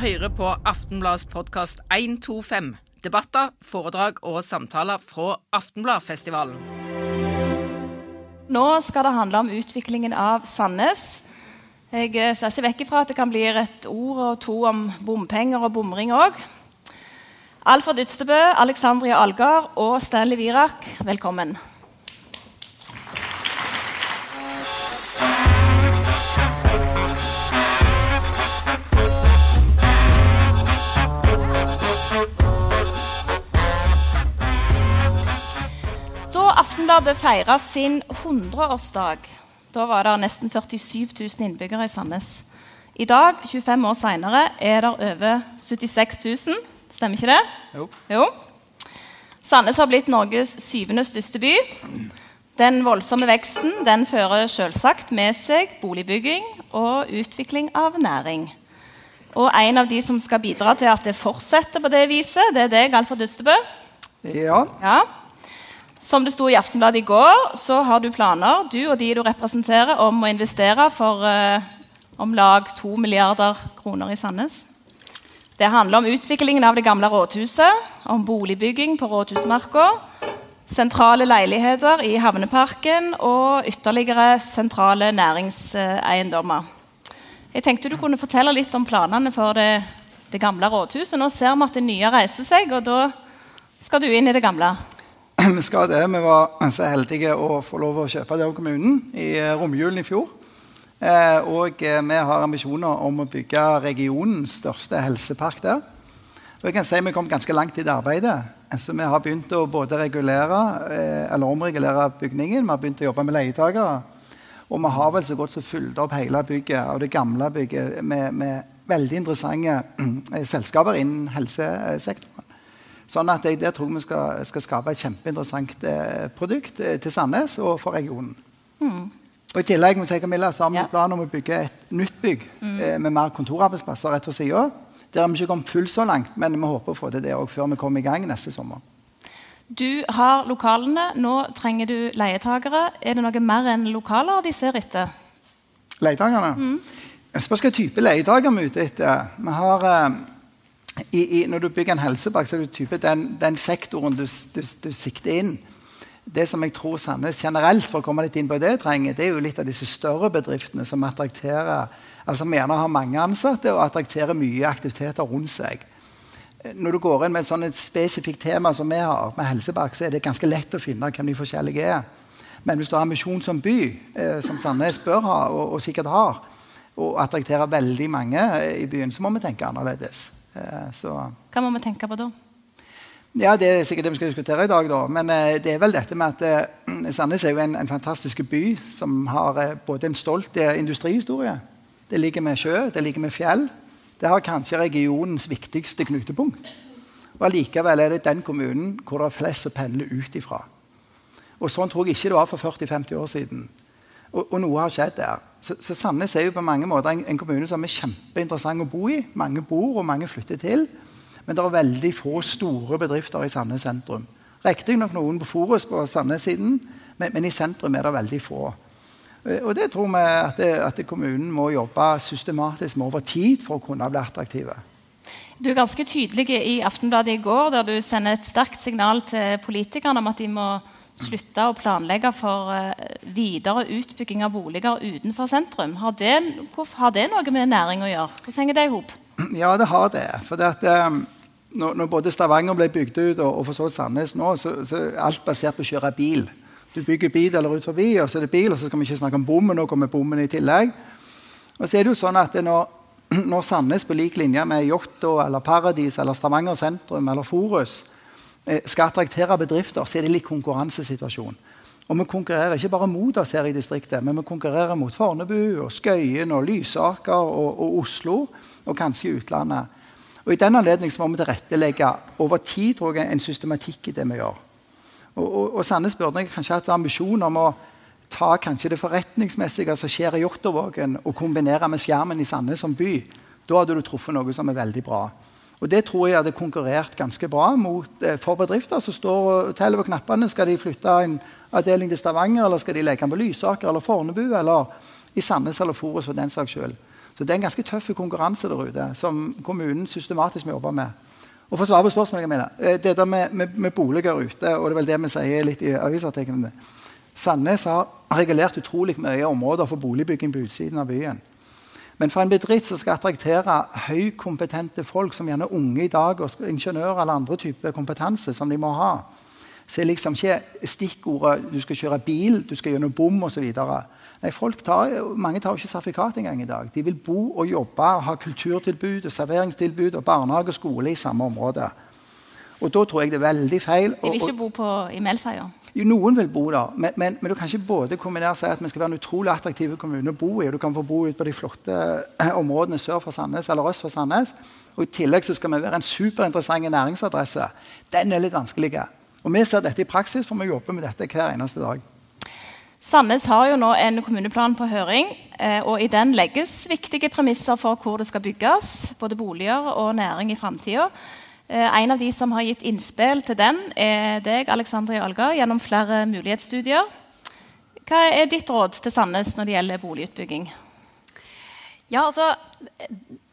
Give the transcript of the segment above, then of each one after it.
Hører på Aftenbladets podkast 125. Debatter, foredrag og samtaler fra Aftenbladfestivalen. Nå skal det handle om utviklingen av Sandnes. Jeg ser ikke vekk ifra at det kan bli et ord og to om bompenger og bomring òg. Alfred Ydstebø, Alexandria Algar og Stanley Virak, velkommen. Da Aftenbladet feira sin 100-årsdag, da var det nesten 47 000 innbyggere i Sandnes. I dag, 25 år seinere, er det over 76 000. Stemmer ikke det? Jo. jo. Sandnes har blitt Norges syvende største by. Den voldsomme veksten den fører selvsagt med seg boligbygging og utvikling av næring. Og en av de som skal bidra til at det fortsetter på det viset, det er deg, Alfred Ustebø. Ja. Ja. Som det sto i Aftenbladet i går, så har du planer, du og de du representerer, om å investere for eh, om lag 2 milliarder kroner i Sandnes. Det handler om utviklingen av det gamle rådhuset, om boligbygging på Rådhusmarka, sentrale leiligheter i Havneparken og ytterligere sentrale næringseiendommer. Jeg tenkte du kunne fortelle litt om planene for det, det gamle rådhuset. Nå ser vi at det nye reiser seg, og da skal du inn i det gamle. Vi skal det. Vi var så heldige å få lov å kjøpe det av kommunen i eh, romjulen i fjor. Eh, og eh, vi har ambisjoner om å bygge regionens største helsepark der. Og jeg kan si Vi kom ganske langt i det arbeidet. Så Vi har begynt å både regulere eh, eller omregulere bygningen. Vi har begynt å jobbe med leietakere. Og vi har vel så godt som fulgt opp hele bygget av det gamle bygget med, med veldig interessante selskaper innen helsesektoren. Sånn at jeg der tror vi skal, skal skape et kjempeinteressant eh, produkt eh, til Sandnes og for regionen. Og I tillegg må jeg Camilla, så har vi Ja. planer om å bygge et nytt bygg eh, med mer kontorarbeidsplasser rett ved sida. Der har vi ikke kommet fullt så langt, men vi håper å få til det òg før vi kommer i gang neste sommer. Du har lokalene, nå trenger du leietakere. Er det noe mer enn lokaler de ser etter? Leietakerne? Jeg spør hvilken type leietaker vi er ute etter. Vi har, eh, i, i, når du bygger en helsepark, så er det type den, den sektoren du, du, du sikter inn. Det som jeg tror Sandnes generelt for å komme litt inn på det trenger, det er jo litt av disse større bedriftene som attrakterer, altså som gjerne har mange ansatte og attrakterer mye aktiviteter rundt seg. Når du går inn med et sånn et spesifikt tema som vi har, med helsepark, så er det ganske lett å finne hvem de forskjellige er. Men hvis du har ambisjon som by, eh, som Sandnes bør ha, og, og sikkert har, og attrakterer veldig mange eh, i byen, så må vi tenke annerledes. Eh, så Hva må vi tenke på da? ja, Det er sikkert det vi skal diskutere i dag. da. Men eh, det er vel dette med at eh, Sandnes er jo en, en fantastisk by som har både en stolt industrihistorie. Det ligger med sjø, det ligger med fjell. Det har kanskje regionens viktigste knutepunkt. Og Allikevel er det den kommunen hvor det er flest som pendler ut ifra. Og Sånn tror jeg ikke det var for 40-50 år siden. Og, og noe har skjedd der. Så, så Sandnes er jo på mange måter en, en kommune som er kjempeinteressant å bo i. Mange bor, og mange flytter til. Men det er veldig få store bedrifter i Sandnes sentrum. Riktignok noen på Forus på Sandnes-siden, men, men i sentrum er det veldig få. Eh, Og det tror vi at, det, at kommunen må jobbe systematisk med over tid for å kunne bli attraktive. Du er ganske tydelig i Aftenbladet i går, der du sender et sterkt signal til politikerne om at de må slutte å planlegge for eh, videre utbygging av boliger utenfor sentrum. Har det, har det noe med næring å gjøre? Hvordan henger det i hop? Ja, det har det. For det at, eh, når, når både Stavanger ble bygd ut, og, og for så vidt Sandnes nå, så, er alt basert på å kjøre bil. Du bygger bil eller ut forbi, og så er det bil, og så skal vi ikke snakke om bommen. Nå kommer bommen i tillegg. Og så er det jo sånn at når, når Sandnes på lik linje med Jåttå eller Paradis eller Stavanger sentrum eller Forus skal attraktere bedrifter, så er det litt konkurransesituasjon. Og vi konkurrerer ikke bare mot oss her i distriktet, men vi konkurrerer mot Fornebu, og Skøyen, og Lysaker og, og Oslo, og kanskje utlandet. Og I den anledning må vi tilrettelegge over tid tror jeg, en systematikk i det vi gjør. Og, og, og Sandnes burde kanskje hatt ambisjon om å ta kanskje det forretningsmessige som skjer i Jåttåvågen, og kombinere med skjermen i Sandnes som by. Da hadde du truffet noe som er veldig bra. Og Det tror jeg hadde konkurrert ganske bra mot, eh, for bedrifter som står og teller på knappene. Skal de flytte en avdeling til Stavanger, eller skal de legge den på Lysaker eller Fornebu, eller i Sandnes eller Forus for den saks skyld. Så det er en ganske tøff konkurranse der ute som kommunen systematisk må jobbe med. Og for å svare på spørsmålet mener, eh, Det der med, med, med, boliger ute, og det er vel det vi sier litt i avisartiklene Sandnes har regulert utrolig mye områder for boligbygging på utsiden av byen. Men for en bedrift som skal attraktere høykompetente folk, som gjerne er unge i dag, og ingeniører eller andre typer kompetanse som de må ha, så er liksom ikke stikkordet du skal kjøre bil, du skal gjennom bom osv. Nei, folk tar, Mange tar jo ikke sertifikat engang i dag. De vil bo og jobbe og ha kulturtilbud og serveringstilbud og barnehage og skole i samme område. Og da tror jeg det er veldig feil. De vil ikke bo på, i Melsheia? Jo, noen vil bo der, men, men, men, du kan ikke både kombinere seg at vi skal være en utrolig attraktiv kommune å bo i, og du kan få bo ut på de flotte eh, områdene sør for Sandnes eller øst for Sandnes. Og I tillegg så skal vi være en superinteressant næringsadresse. Den er litt vanskelig. Og Vi ser dette i praksis, for vi jobber med dette hver eneste dag. Sandnes har jo nå en kommuneplan på høring, eh, og i den legges viktige premisser for hvor det skal bygges, både boliger og næring i framtida. Eh, en av de som har gitt innspill til den, er deg, Alexandra Jalga, gjennom flere mulighetsstudier. Hva er ditt råd til Sandnes når det gjelder boligutbygging? Ja, altså,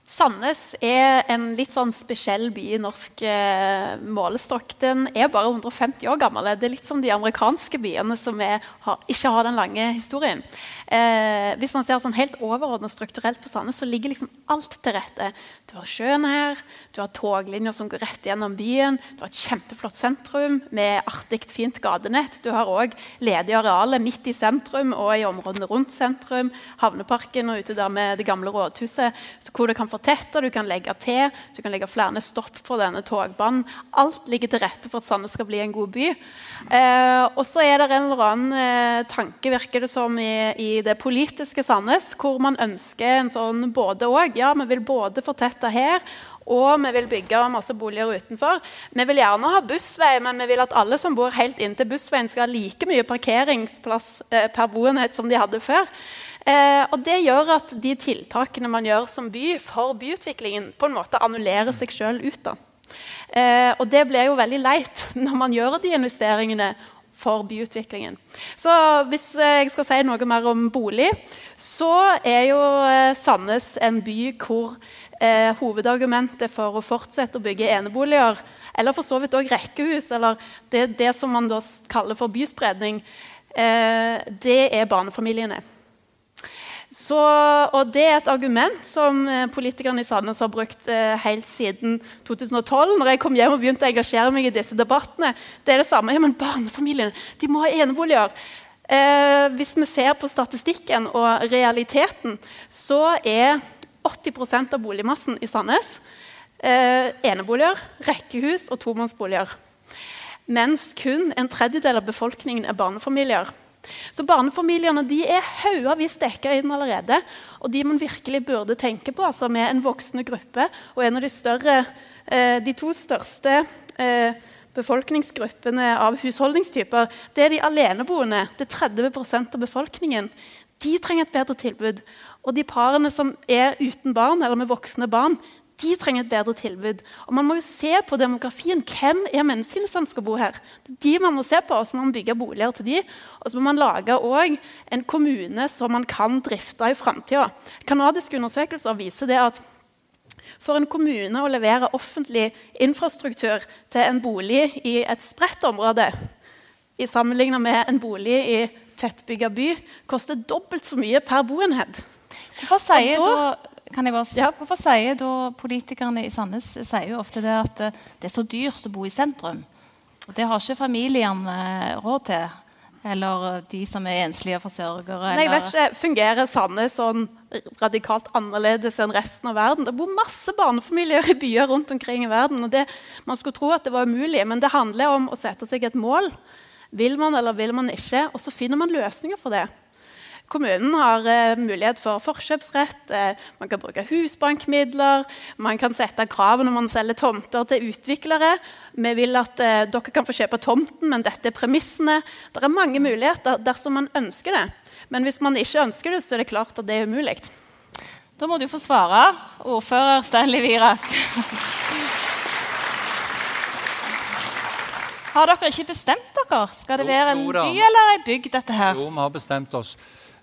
Sandnes er en litt sånn spesiell by i norsk eh, målestokk. Den er bare 150 år gammel. Det er litt som de amerikanske byene som er, har, ikke har den lange historien. Eh, hvis man ser sånn helt overordnet strukturelt på Sandnes, så ligger liksom alt til rette. Du har sjøen her, du har toglinjer som går rett gjennom byen, du har et kjempeflott sentrum med artig, fint gatenett. Du har òg ledige arealer midt i sentrum og i områdene rundt sentrum. Havneparken og ute der med det gamle rådhuset, hvor det kan få fortette, du kan legge til, du kan legge flere stopp på denne togbanen. Alt ligger til rette for at Sandnes skal bli en god by. Eh, og så er det en eller annen eh, tanke, virker det som, i, i, det politiske Sandnes, hvor man ønsker en sånn både og. Ja, vi vil både fortette her, og vi vil bygge masse boliger utenfor. Vi vil gjerne ha bussvei, men vi vil at alle som bor helt inntil bussveien, skal ha like mye parkeringsplass eh, per boenhet som de hadde før. Eh, og Det gjør at de tiltakene man gjør som by for byutviklingen, på en måte annullerer seg sjøl ut. da. Eh, og det blir jo veldig leit når man gjør de investeringene for byutviklingen. Så hvis jeg skal si noe mer om bolig, så er jo eh, Sandnes en by hvor eh, hovedargumentet for å fortsette å bygge eneboliger, eller for så vidt òg rekkehus, eller det, det, som man da kaller for byspredning, eh, det er barnefamiliene. Så, og Det er et argument som eh, politikerne i Sandnes har brukt eh, helt siden 2012. når jeg kom hjem og begynte å engasjere meg i disse debattene. Det er det samme. Ja, men Barnefamiliene de må ha eneboliger. Eh, hvis vi ser på statistikken og realiteten, så er 80% av boligmassen i Sandnes eh, eneboliger, rekkehus og tomannsboliger. Mens kun en tredjedel av befolkningen er barnefamilier. Så Barnefamiliene de er haugevis dekka inn allerede. Og de man virkelig burde tenke på, altså med en voksende gruppe og en av de større, eh, de to største eh, befolkningsgruppene av husholdningstyper, det er de aleneboende. Det er 30% av befolkningen. De trenger et bedre tilbud. Og de parene som er uten barn, eller med voksne barn, de trenger et bedre tilbud. Og Man må jo se på demografien. Hvem er menneskene som skal bo her? Det er de man må se på, og så må man bygge boliger til de. Og så må man lage en kommune som man kan drifte i framtida. Kanadiske undersøkelser viser det at for en kommune å levere offentlig infrastruktur til en bolig i et spredt område, i sammenlignet med en bolig i tettbygga by, koster dobbelt så mye per boenhet. Hva sier da, kan jeg bare, ja. Hvorfor sier da politikerne i Sandnes sier jo ofte det at eh, det er så dyrt å bo i sentrum? Og det har ikke familiene eh, råd til. Eller de som er enslige forsørgere. Nei, jeg vet ikke, Fungerer Sandnes sånn radikalt annerledes enn resten av verden? Det bor masse barnefamilier i byer rundt omkring i verden. og det, Man skulle tro at det var umulig, men det handler om å sette seg et mål. Vil man eller vil man ikke? Og så finner man løsninger for det. Kommunen har eh, mulighet for forkjøpsrett, eh, man kan bruke husbankmidler, man kan sette krav når man selger tomter til utviklere. Vi vil at eh, dere kan få kjøpe tomten, men dette er premissene. Det er mange muligheter dersom man ønsker det. Men hvis man ikke ønsker det, så er det klart at det er umulig. Da må du få svare, ordfører Stanley Virak. Har dere ikke bestemt dere? Skal det være en by eller ei bygd? dette her? Jo, vi har bestemt oss.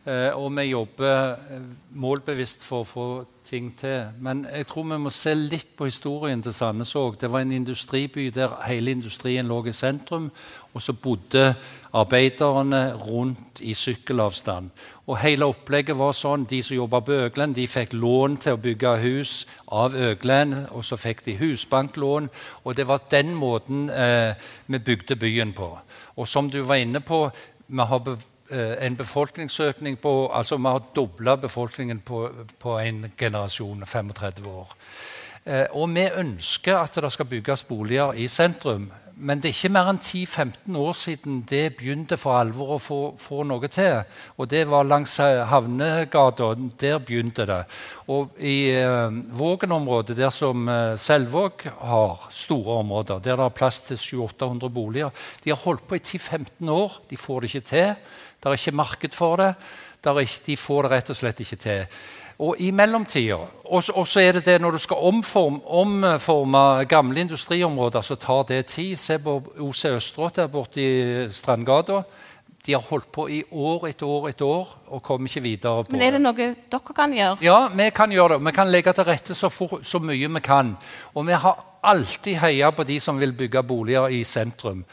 Eh, og vi jobber eh, målbevisst for å få ting til. Men jeg tror vi må se litt på historien til Sandnes òg. Det var en industriby der hele industrien lå i sentrum, og så bodde arbeiderne rundt i sykkelavstand. Og hele opplegget var sånn, De som jobba på Øglen, de fikk lån til å bygge hus av Øglen. Og så fikk de husbanklån. Og det var den måten eh, vi bygde byen på. Og som du var inne på, vi har en befolkningsøkning på altså Vi har dobla befolkningen på, på en generasjon, 35 år. Eh, og vi ønsker at det skal bygges boliger i sentrum men det er ikke mer enn 10-15 år siden det begynte for alvor å få, få, noe til. Og det var langs Havnegata. Der begynte det. Og i eh, Vågen-området, der som eh, Selvåg har store områder, der det er plass til 700-800 boliger, de har holdt på i 10-15 år. De får det ikke til. Det er ikke marked for det. Ikke, de får det rett og slett ikke til. Og i mellomtida Og så er det det når du skal omforme, omforme gamle industriområder, så tar det tid. Se på OC Østerått der borte i Strandgata. De har holdt på i år etter år etter år og kommer ikke videre. på Men er det noe dere kan gjøre? Ja, vi kan gjøre det. Vi kan legge til rette så, for, så mye vi kan. Og vi har alltid heia på de som vil bygge boliger i sentrum.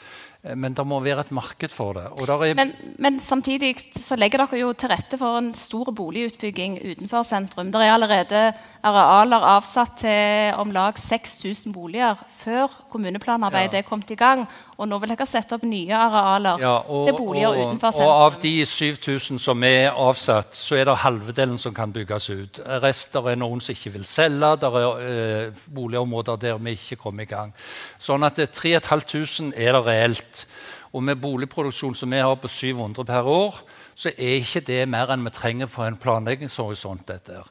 Eh, men det må være et marked for det. Er... Men, men, samtidig så legger dere jo til rette for en stor boligutbygging utenfor sentrum. Det er allerede arealer avsatt til om lag 6000 boliger før kommuneplanarbeidet ja. er kommet i gang. Og nå vil dere sette opp nye arealer ja, og, til boliger og, utenfor sentrum. Og av de 7000 som er avsatt, så er det halvdelen som kan bygges ut. Resten er noen som ikke vil selge. Det er eh, boligområder der vi ikke kommer i gang. Sånn at 3500 er det reelt. Og med boligproduksjon som vi har på 700 per år, så er ikke det mer enn vi trenger for en planleggingshorisont. dette.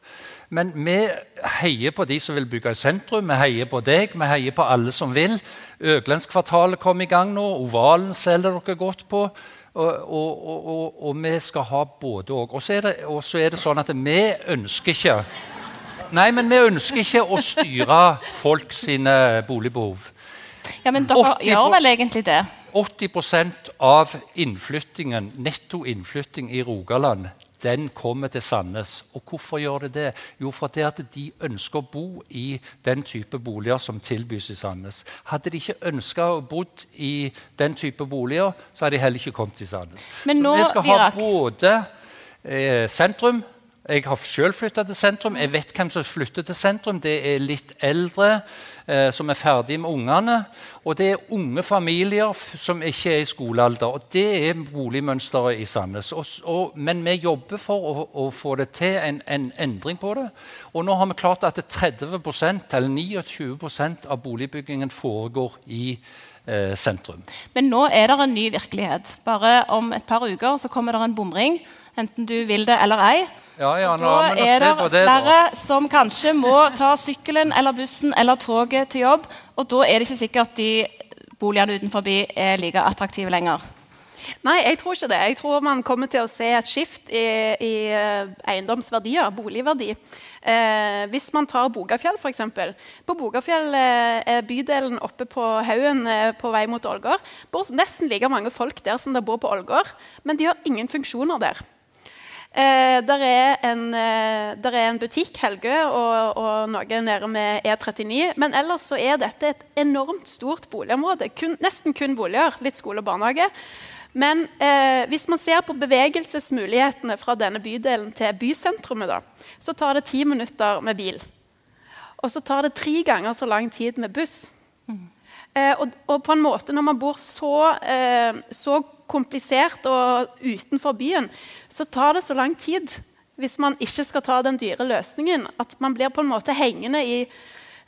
Men vi heier på de som vil bygge i sentrum. Vi heier på deg, vi heier på alle som vil. Øglandskvartalet kom i gang nå. Ovalen selger dere godt på. Og, og, og, og vi skal ha både òg. Og så er, det sånn at vi ønsker ikke Nei, men vi ønsker ikke å styre folk sine boligbehov. Ja, Men dere gjør vel egentlig det? 80% av innflyttingen, netto innflytting i Rogaland den kommer til Sandnes. Og hvorfor gjør det det? Jo, fordi at de ønsker å bo i den type boliger som tilbys i Sandnes. Hadde de ikke ønska å bo i den type boliger, så hadde de heller ikke kommet til Sandnes. Men nå, så vi skal ha både eh, sentrum jeg har selv flytta til sentrum. Jeg vet hvem som flytter til sentrum. Det er litt eldre eh, som er ferdig med ungene. Og det er unge familier som ikke er i skolealder. Og det er boligmønsteret i Sandnes. Og, og, men vi jobber for å, å få det til en, en, endring på det. Og nå har vi klart at 30 eller 29% av boligbyggingen foregår i eh, sentrum. Men nå er det en ny virkelighet. Bare om et par uker så kommer det en bomring enten du vil det eller ei. Ja, ja, nå, da er det, det flere da. som kanskje må ta sykkelen eller bussen eller toget til jobb. Og da er det ikke sikkert de boligene utenfor er like attraktive lenger. Nei, jeg tror ikke det. Jeg tror man kommer til å se et skift i, i eh, eiendomsverdier, boligverdi. Eh, hvis man tar Bogafjell, f.eks. På Bogafjell eh, er bydelen oppe på haugen eh, på vei mot Ålgård. bor nesten like mange folk der som det bor på Ålgård, men de har ingen funksjoner der. Eh, der, er en, eh, der, er en, butikk, Helgø, og, og, noe nede med E39. Men ellers så er dette et enormt stort boligområde. Kun, nesten kun boliger. Litt skole og barnehage. Men eh, hvis man ser på bevegelsesmulighetene fra denne bydelen til bysentrumet, da, så tar det ti minutter med bil. Og så tar det tre ganger så lang tid med buss. Mm. Eh, og, og, på en måte, når man bor så, eh, så komplisert og utenfor byen, så tar det så lang tid hvis man ikke skal ta den dyre løsningen, at man blir på en måte hengende i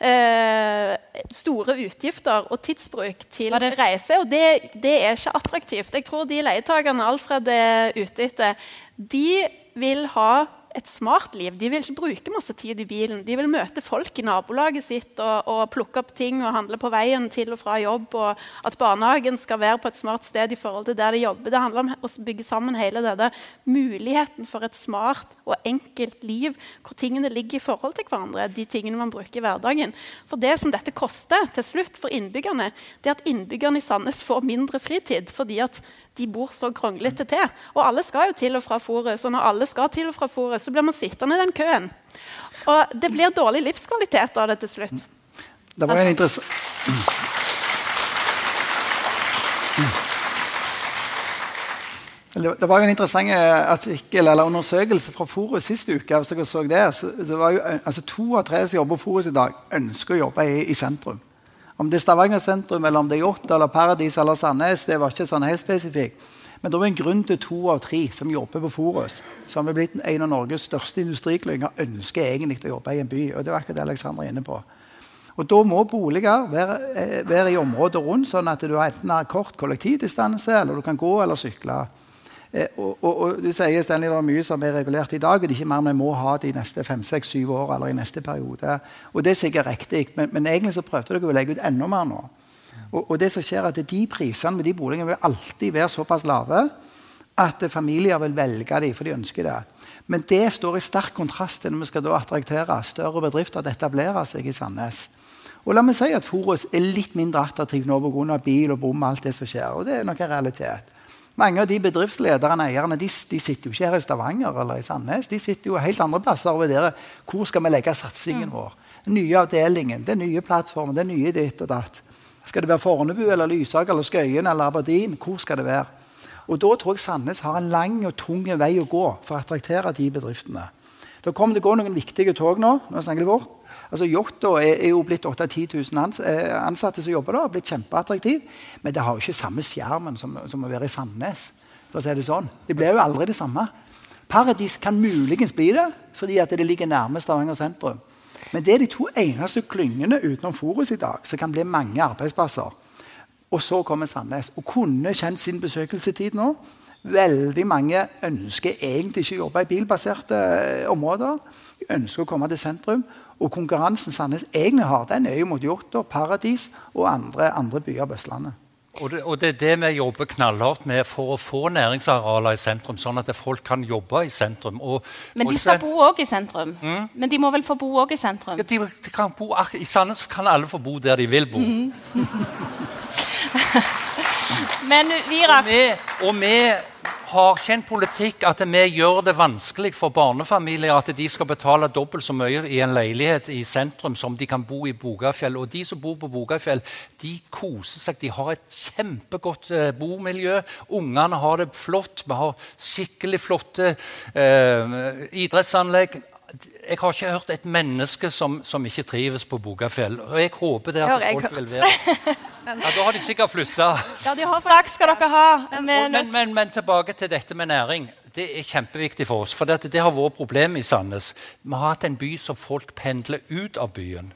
eh, store utgifter og tidsbruk til reise. Og det, det, er ikke attraktivt. Jeg tror de leietakerne Alfred er ute etter, de vil ha et smart liv. De vil ikke bruke masse tid i bilen. De vil møte folk i nabolaget sitt og, og plukke opp ting og handle på veien til og fra jobb. Og at barnehagen skal være på et smart sted i forhold til der de jobber. Det handler om å bygge sammen hele dette muligheten for et smart og enkelt liv hvor tingene ligger i forhold til hverandre. de tingene man bruker i hverdagen. For det som dette koster til slutt for innbyggerne, det er at innbyggerne i Sandnes får mindre fritid fordi at de bor så kronglete til. Og alle skal jo til og fra fòret. og når alle skal til og fra Forus, så blir man sittende i den køen. Og det blir dårlig livskvalitet av det til slutt. Det var en interessant Det var jo en interessant artikkel eller undersøkelse fra Forus sist uke. hvis dere så det, så, var jo, altså To av tre som jobber på Forus i dag, ønsker å jobbe i, i sentrum. Om det er Stavanger sentrum, eller om det er Jåttå, eller Paradis eller Sandnes, det var ikke sånn helt spesifikt. Men det var en grunn til to av tre som jobber på Forus, som er blitt en av Norges største industriklynger, ønsker egentlig å jobbe i en by. og det var ikke det Alexander er inne på. Og Da må boliger være, eh, være i området rundt, sånn at du enten har kort kollektivdistanse, eller du kan gå eller sykle. Eh, og, og, og, du sier Stanley, det er mye som er regulert i dag, og det er ikke mer vi må ha de neste fem, seks, syv år eller i neste periode. Og det er sikkert riktig, men, men egentlig så prøvde dere å legge ut enda mer nå. Og, og, det som skjer er at De prisene med de boligene vil alltid være såpass lave at familier vil velge dem, for de ønsker det. Men det står i sterk kontrast til når vi skal da attraktere større bedrifter til å etablere seg i Sandnes. Og la meg si at Forus er litt mindre attraktiv nå pga. bil og bom alt det som skjer. Og det er nok en realitet. Mange av de bedriftslederne eierne, de, de, sitter jo ikke her i Stavanger eller i Sandnes. De sitter jo helt andre plasser og vurderer hvor skal vi legge satsingen mm. vår. Den nye avdelingen, den nye plattformen, den nye ditt og datt. Skal det være Fornebu eller Lysak eller Skøyen eller Aberdeen? Hvor skal det være? Og Da tror jeg Sandnes har en lang og tung vei å gå for å attraktere de bedriftene. Da kommer det gå noen viktige tog nå. nå snakker vi vårt. Altså Jotto er, er, jo blitt 8000-10 000 eh, ansatte som jobber der. blitt kjempeattraktiv. Men det har jo ikke samme skjermen som, som, å være i Sandnes. for å si Det sånn. Det blir jo aldri det samme. Paradis kan muligens bli det, fordi at det ligger nærme Stavanger sentrum. Men det er de to eneste klyngene utenom Forus i dag som kan bli mange arbeidsplasser. Og så kommer Sandnes. Og kunne kjent sin besøkelsestid nå. Veldig mange ønsker egentlig ikke å jobbe i bilbaserte eh, områder. De ønsker å komme til sentrum. Og konkurransen Sandnes egentlig har, den er jo mot og Paradis og andre, andre byer på Østlandet. Og det, og det, er det vi jobber knallhardt med for å få næringsarealer i sentrum, sånn at folk kan jobbe i sentrum. Og, men de skal bo òg i sentrum. Mm? Men de må vel få bo òg i sentrum? Ja, de, de kan bo, I Sandnes kan alle få bo der de vil bo. Mm. men Virak og vi, og vi har ikke en politikk at vi gjør det vanskelig for barnefamilier at de skal betale dobbelt så mye i en leilighet i sentrum som de kan bo i Bogafjell. Og de som bor på Bogafjell, de koser seg. De har et kjempegodt eh, bomiljø. Ungene har det flott. Vi har skikkelig flotte eh, idrettsanlegg jeg har ikke hørt et menneske som, som ikke trives på Bogafjell. Og jeg håper det at folk vil være Ja, Da har de sikkert flytta. Ja, de har Takk skal dere ha. Men, men, men, tilbake til dette med næring. Det er kjempeviktig for oss. For det, det har vært problem i Sandnes. Vi har hatt en by som folk pendler ut av byen.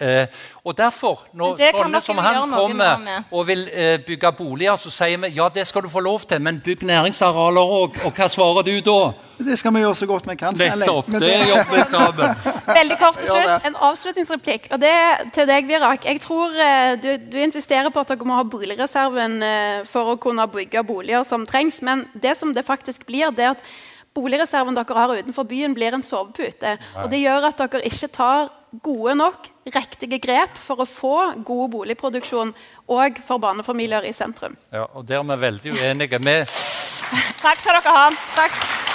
Eh, og derfor, når sånne som han kommer og vil eh, bygge boliger, så sier vi ja, det skal du få lov til, men bygg næringsarealer òg. Og hva svarer du da? Det skal vi gjøre så godt vi kan. Nettopp. Det jobber vi sammen. Veldig kort til slutt. En avslutningsreplikk. og det til deg, Virak. Jeg tror eh, du, du, insisterer på at dere må ha boligreserven eh, for å kunne bygge boliger som trengs, men det som det faktisk blir, det er at boligreserven dere har utenfor byen, blir en sovepute. Og det gjør at dere ikke tar gode nok, riktige grep for å få god boligproduksjon òg for barnefamilier i sentrum. Ja, og Der er vi veldig uenige. med Takk skal dere ha. Takk.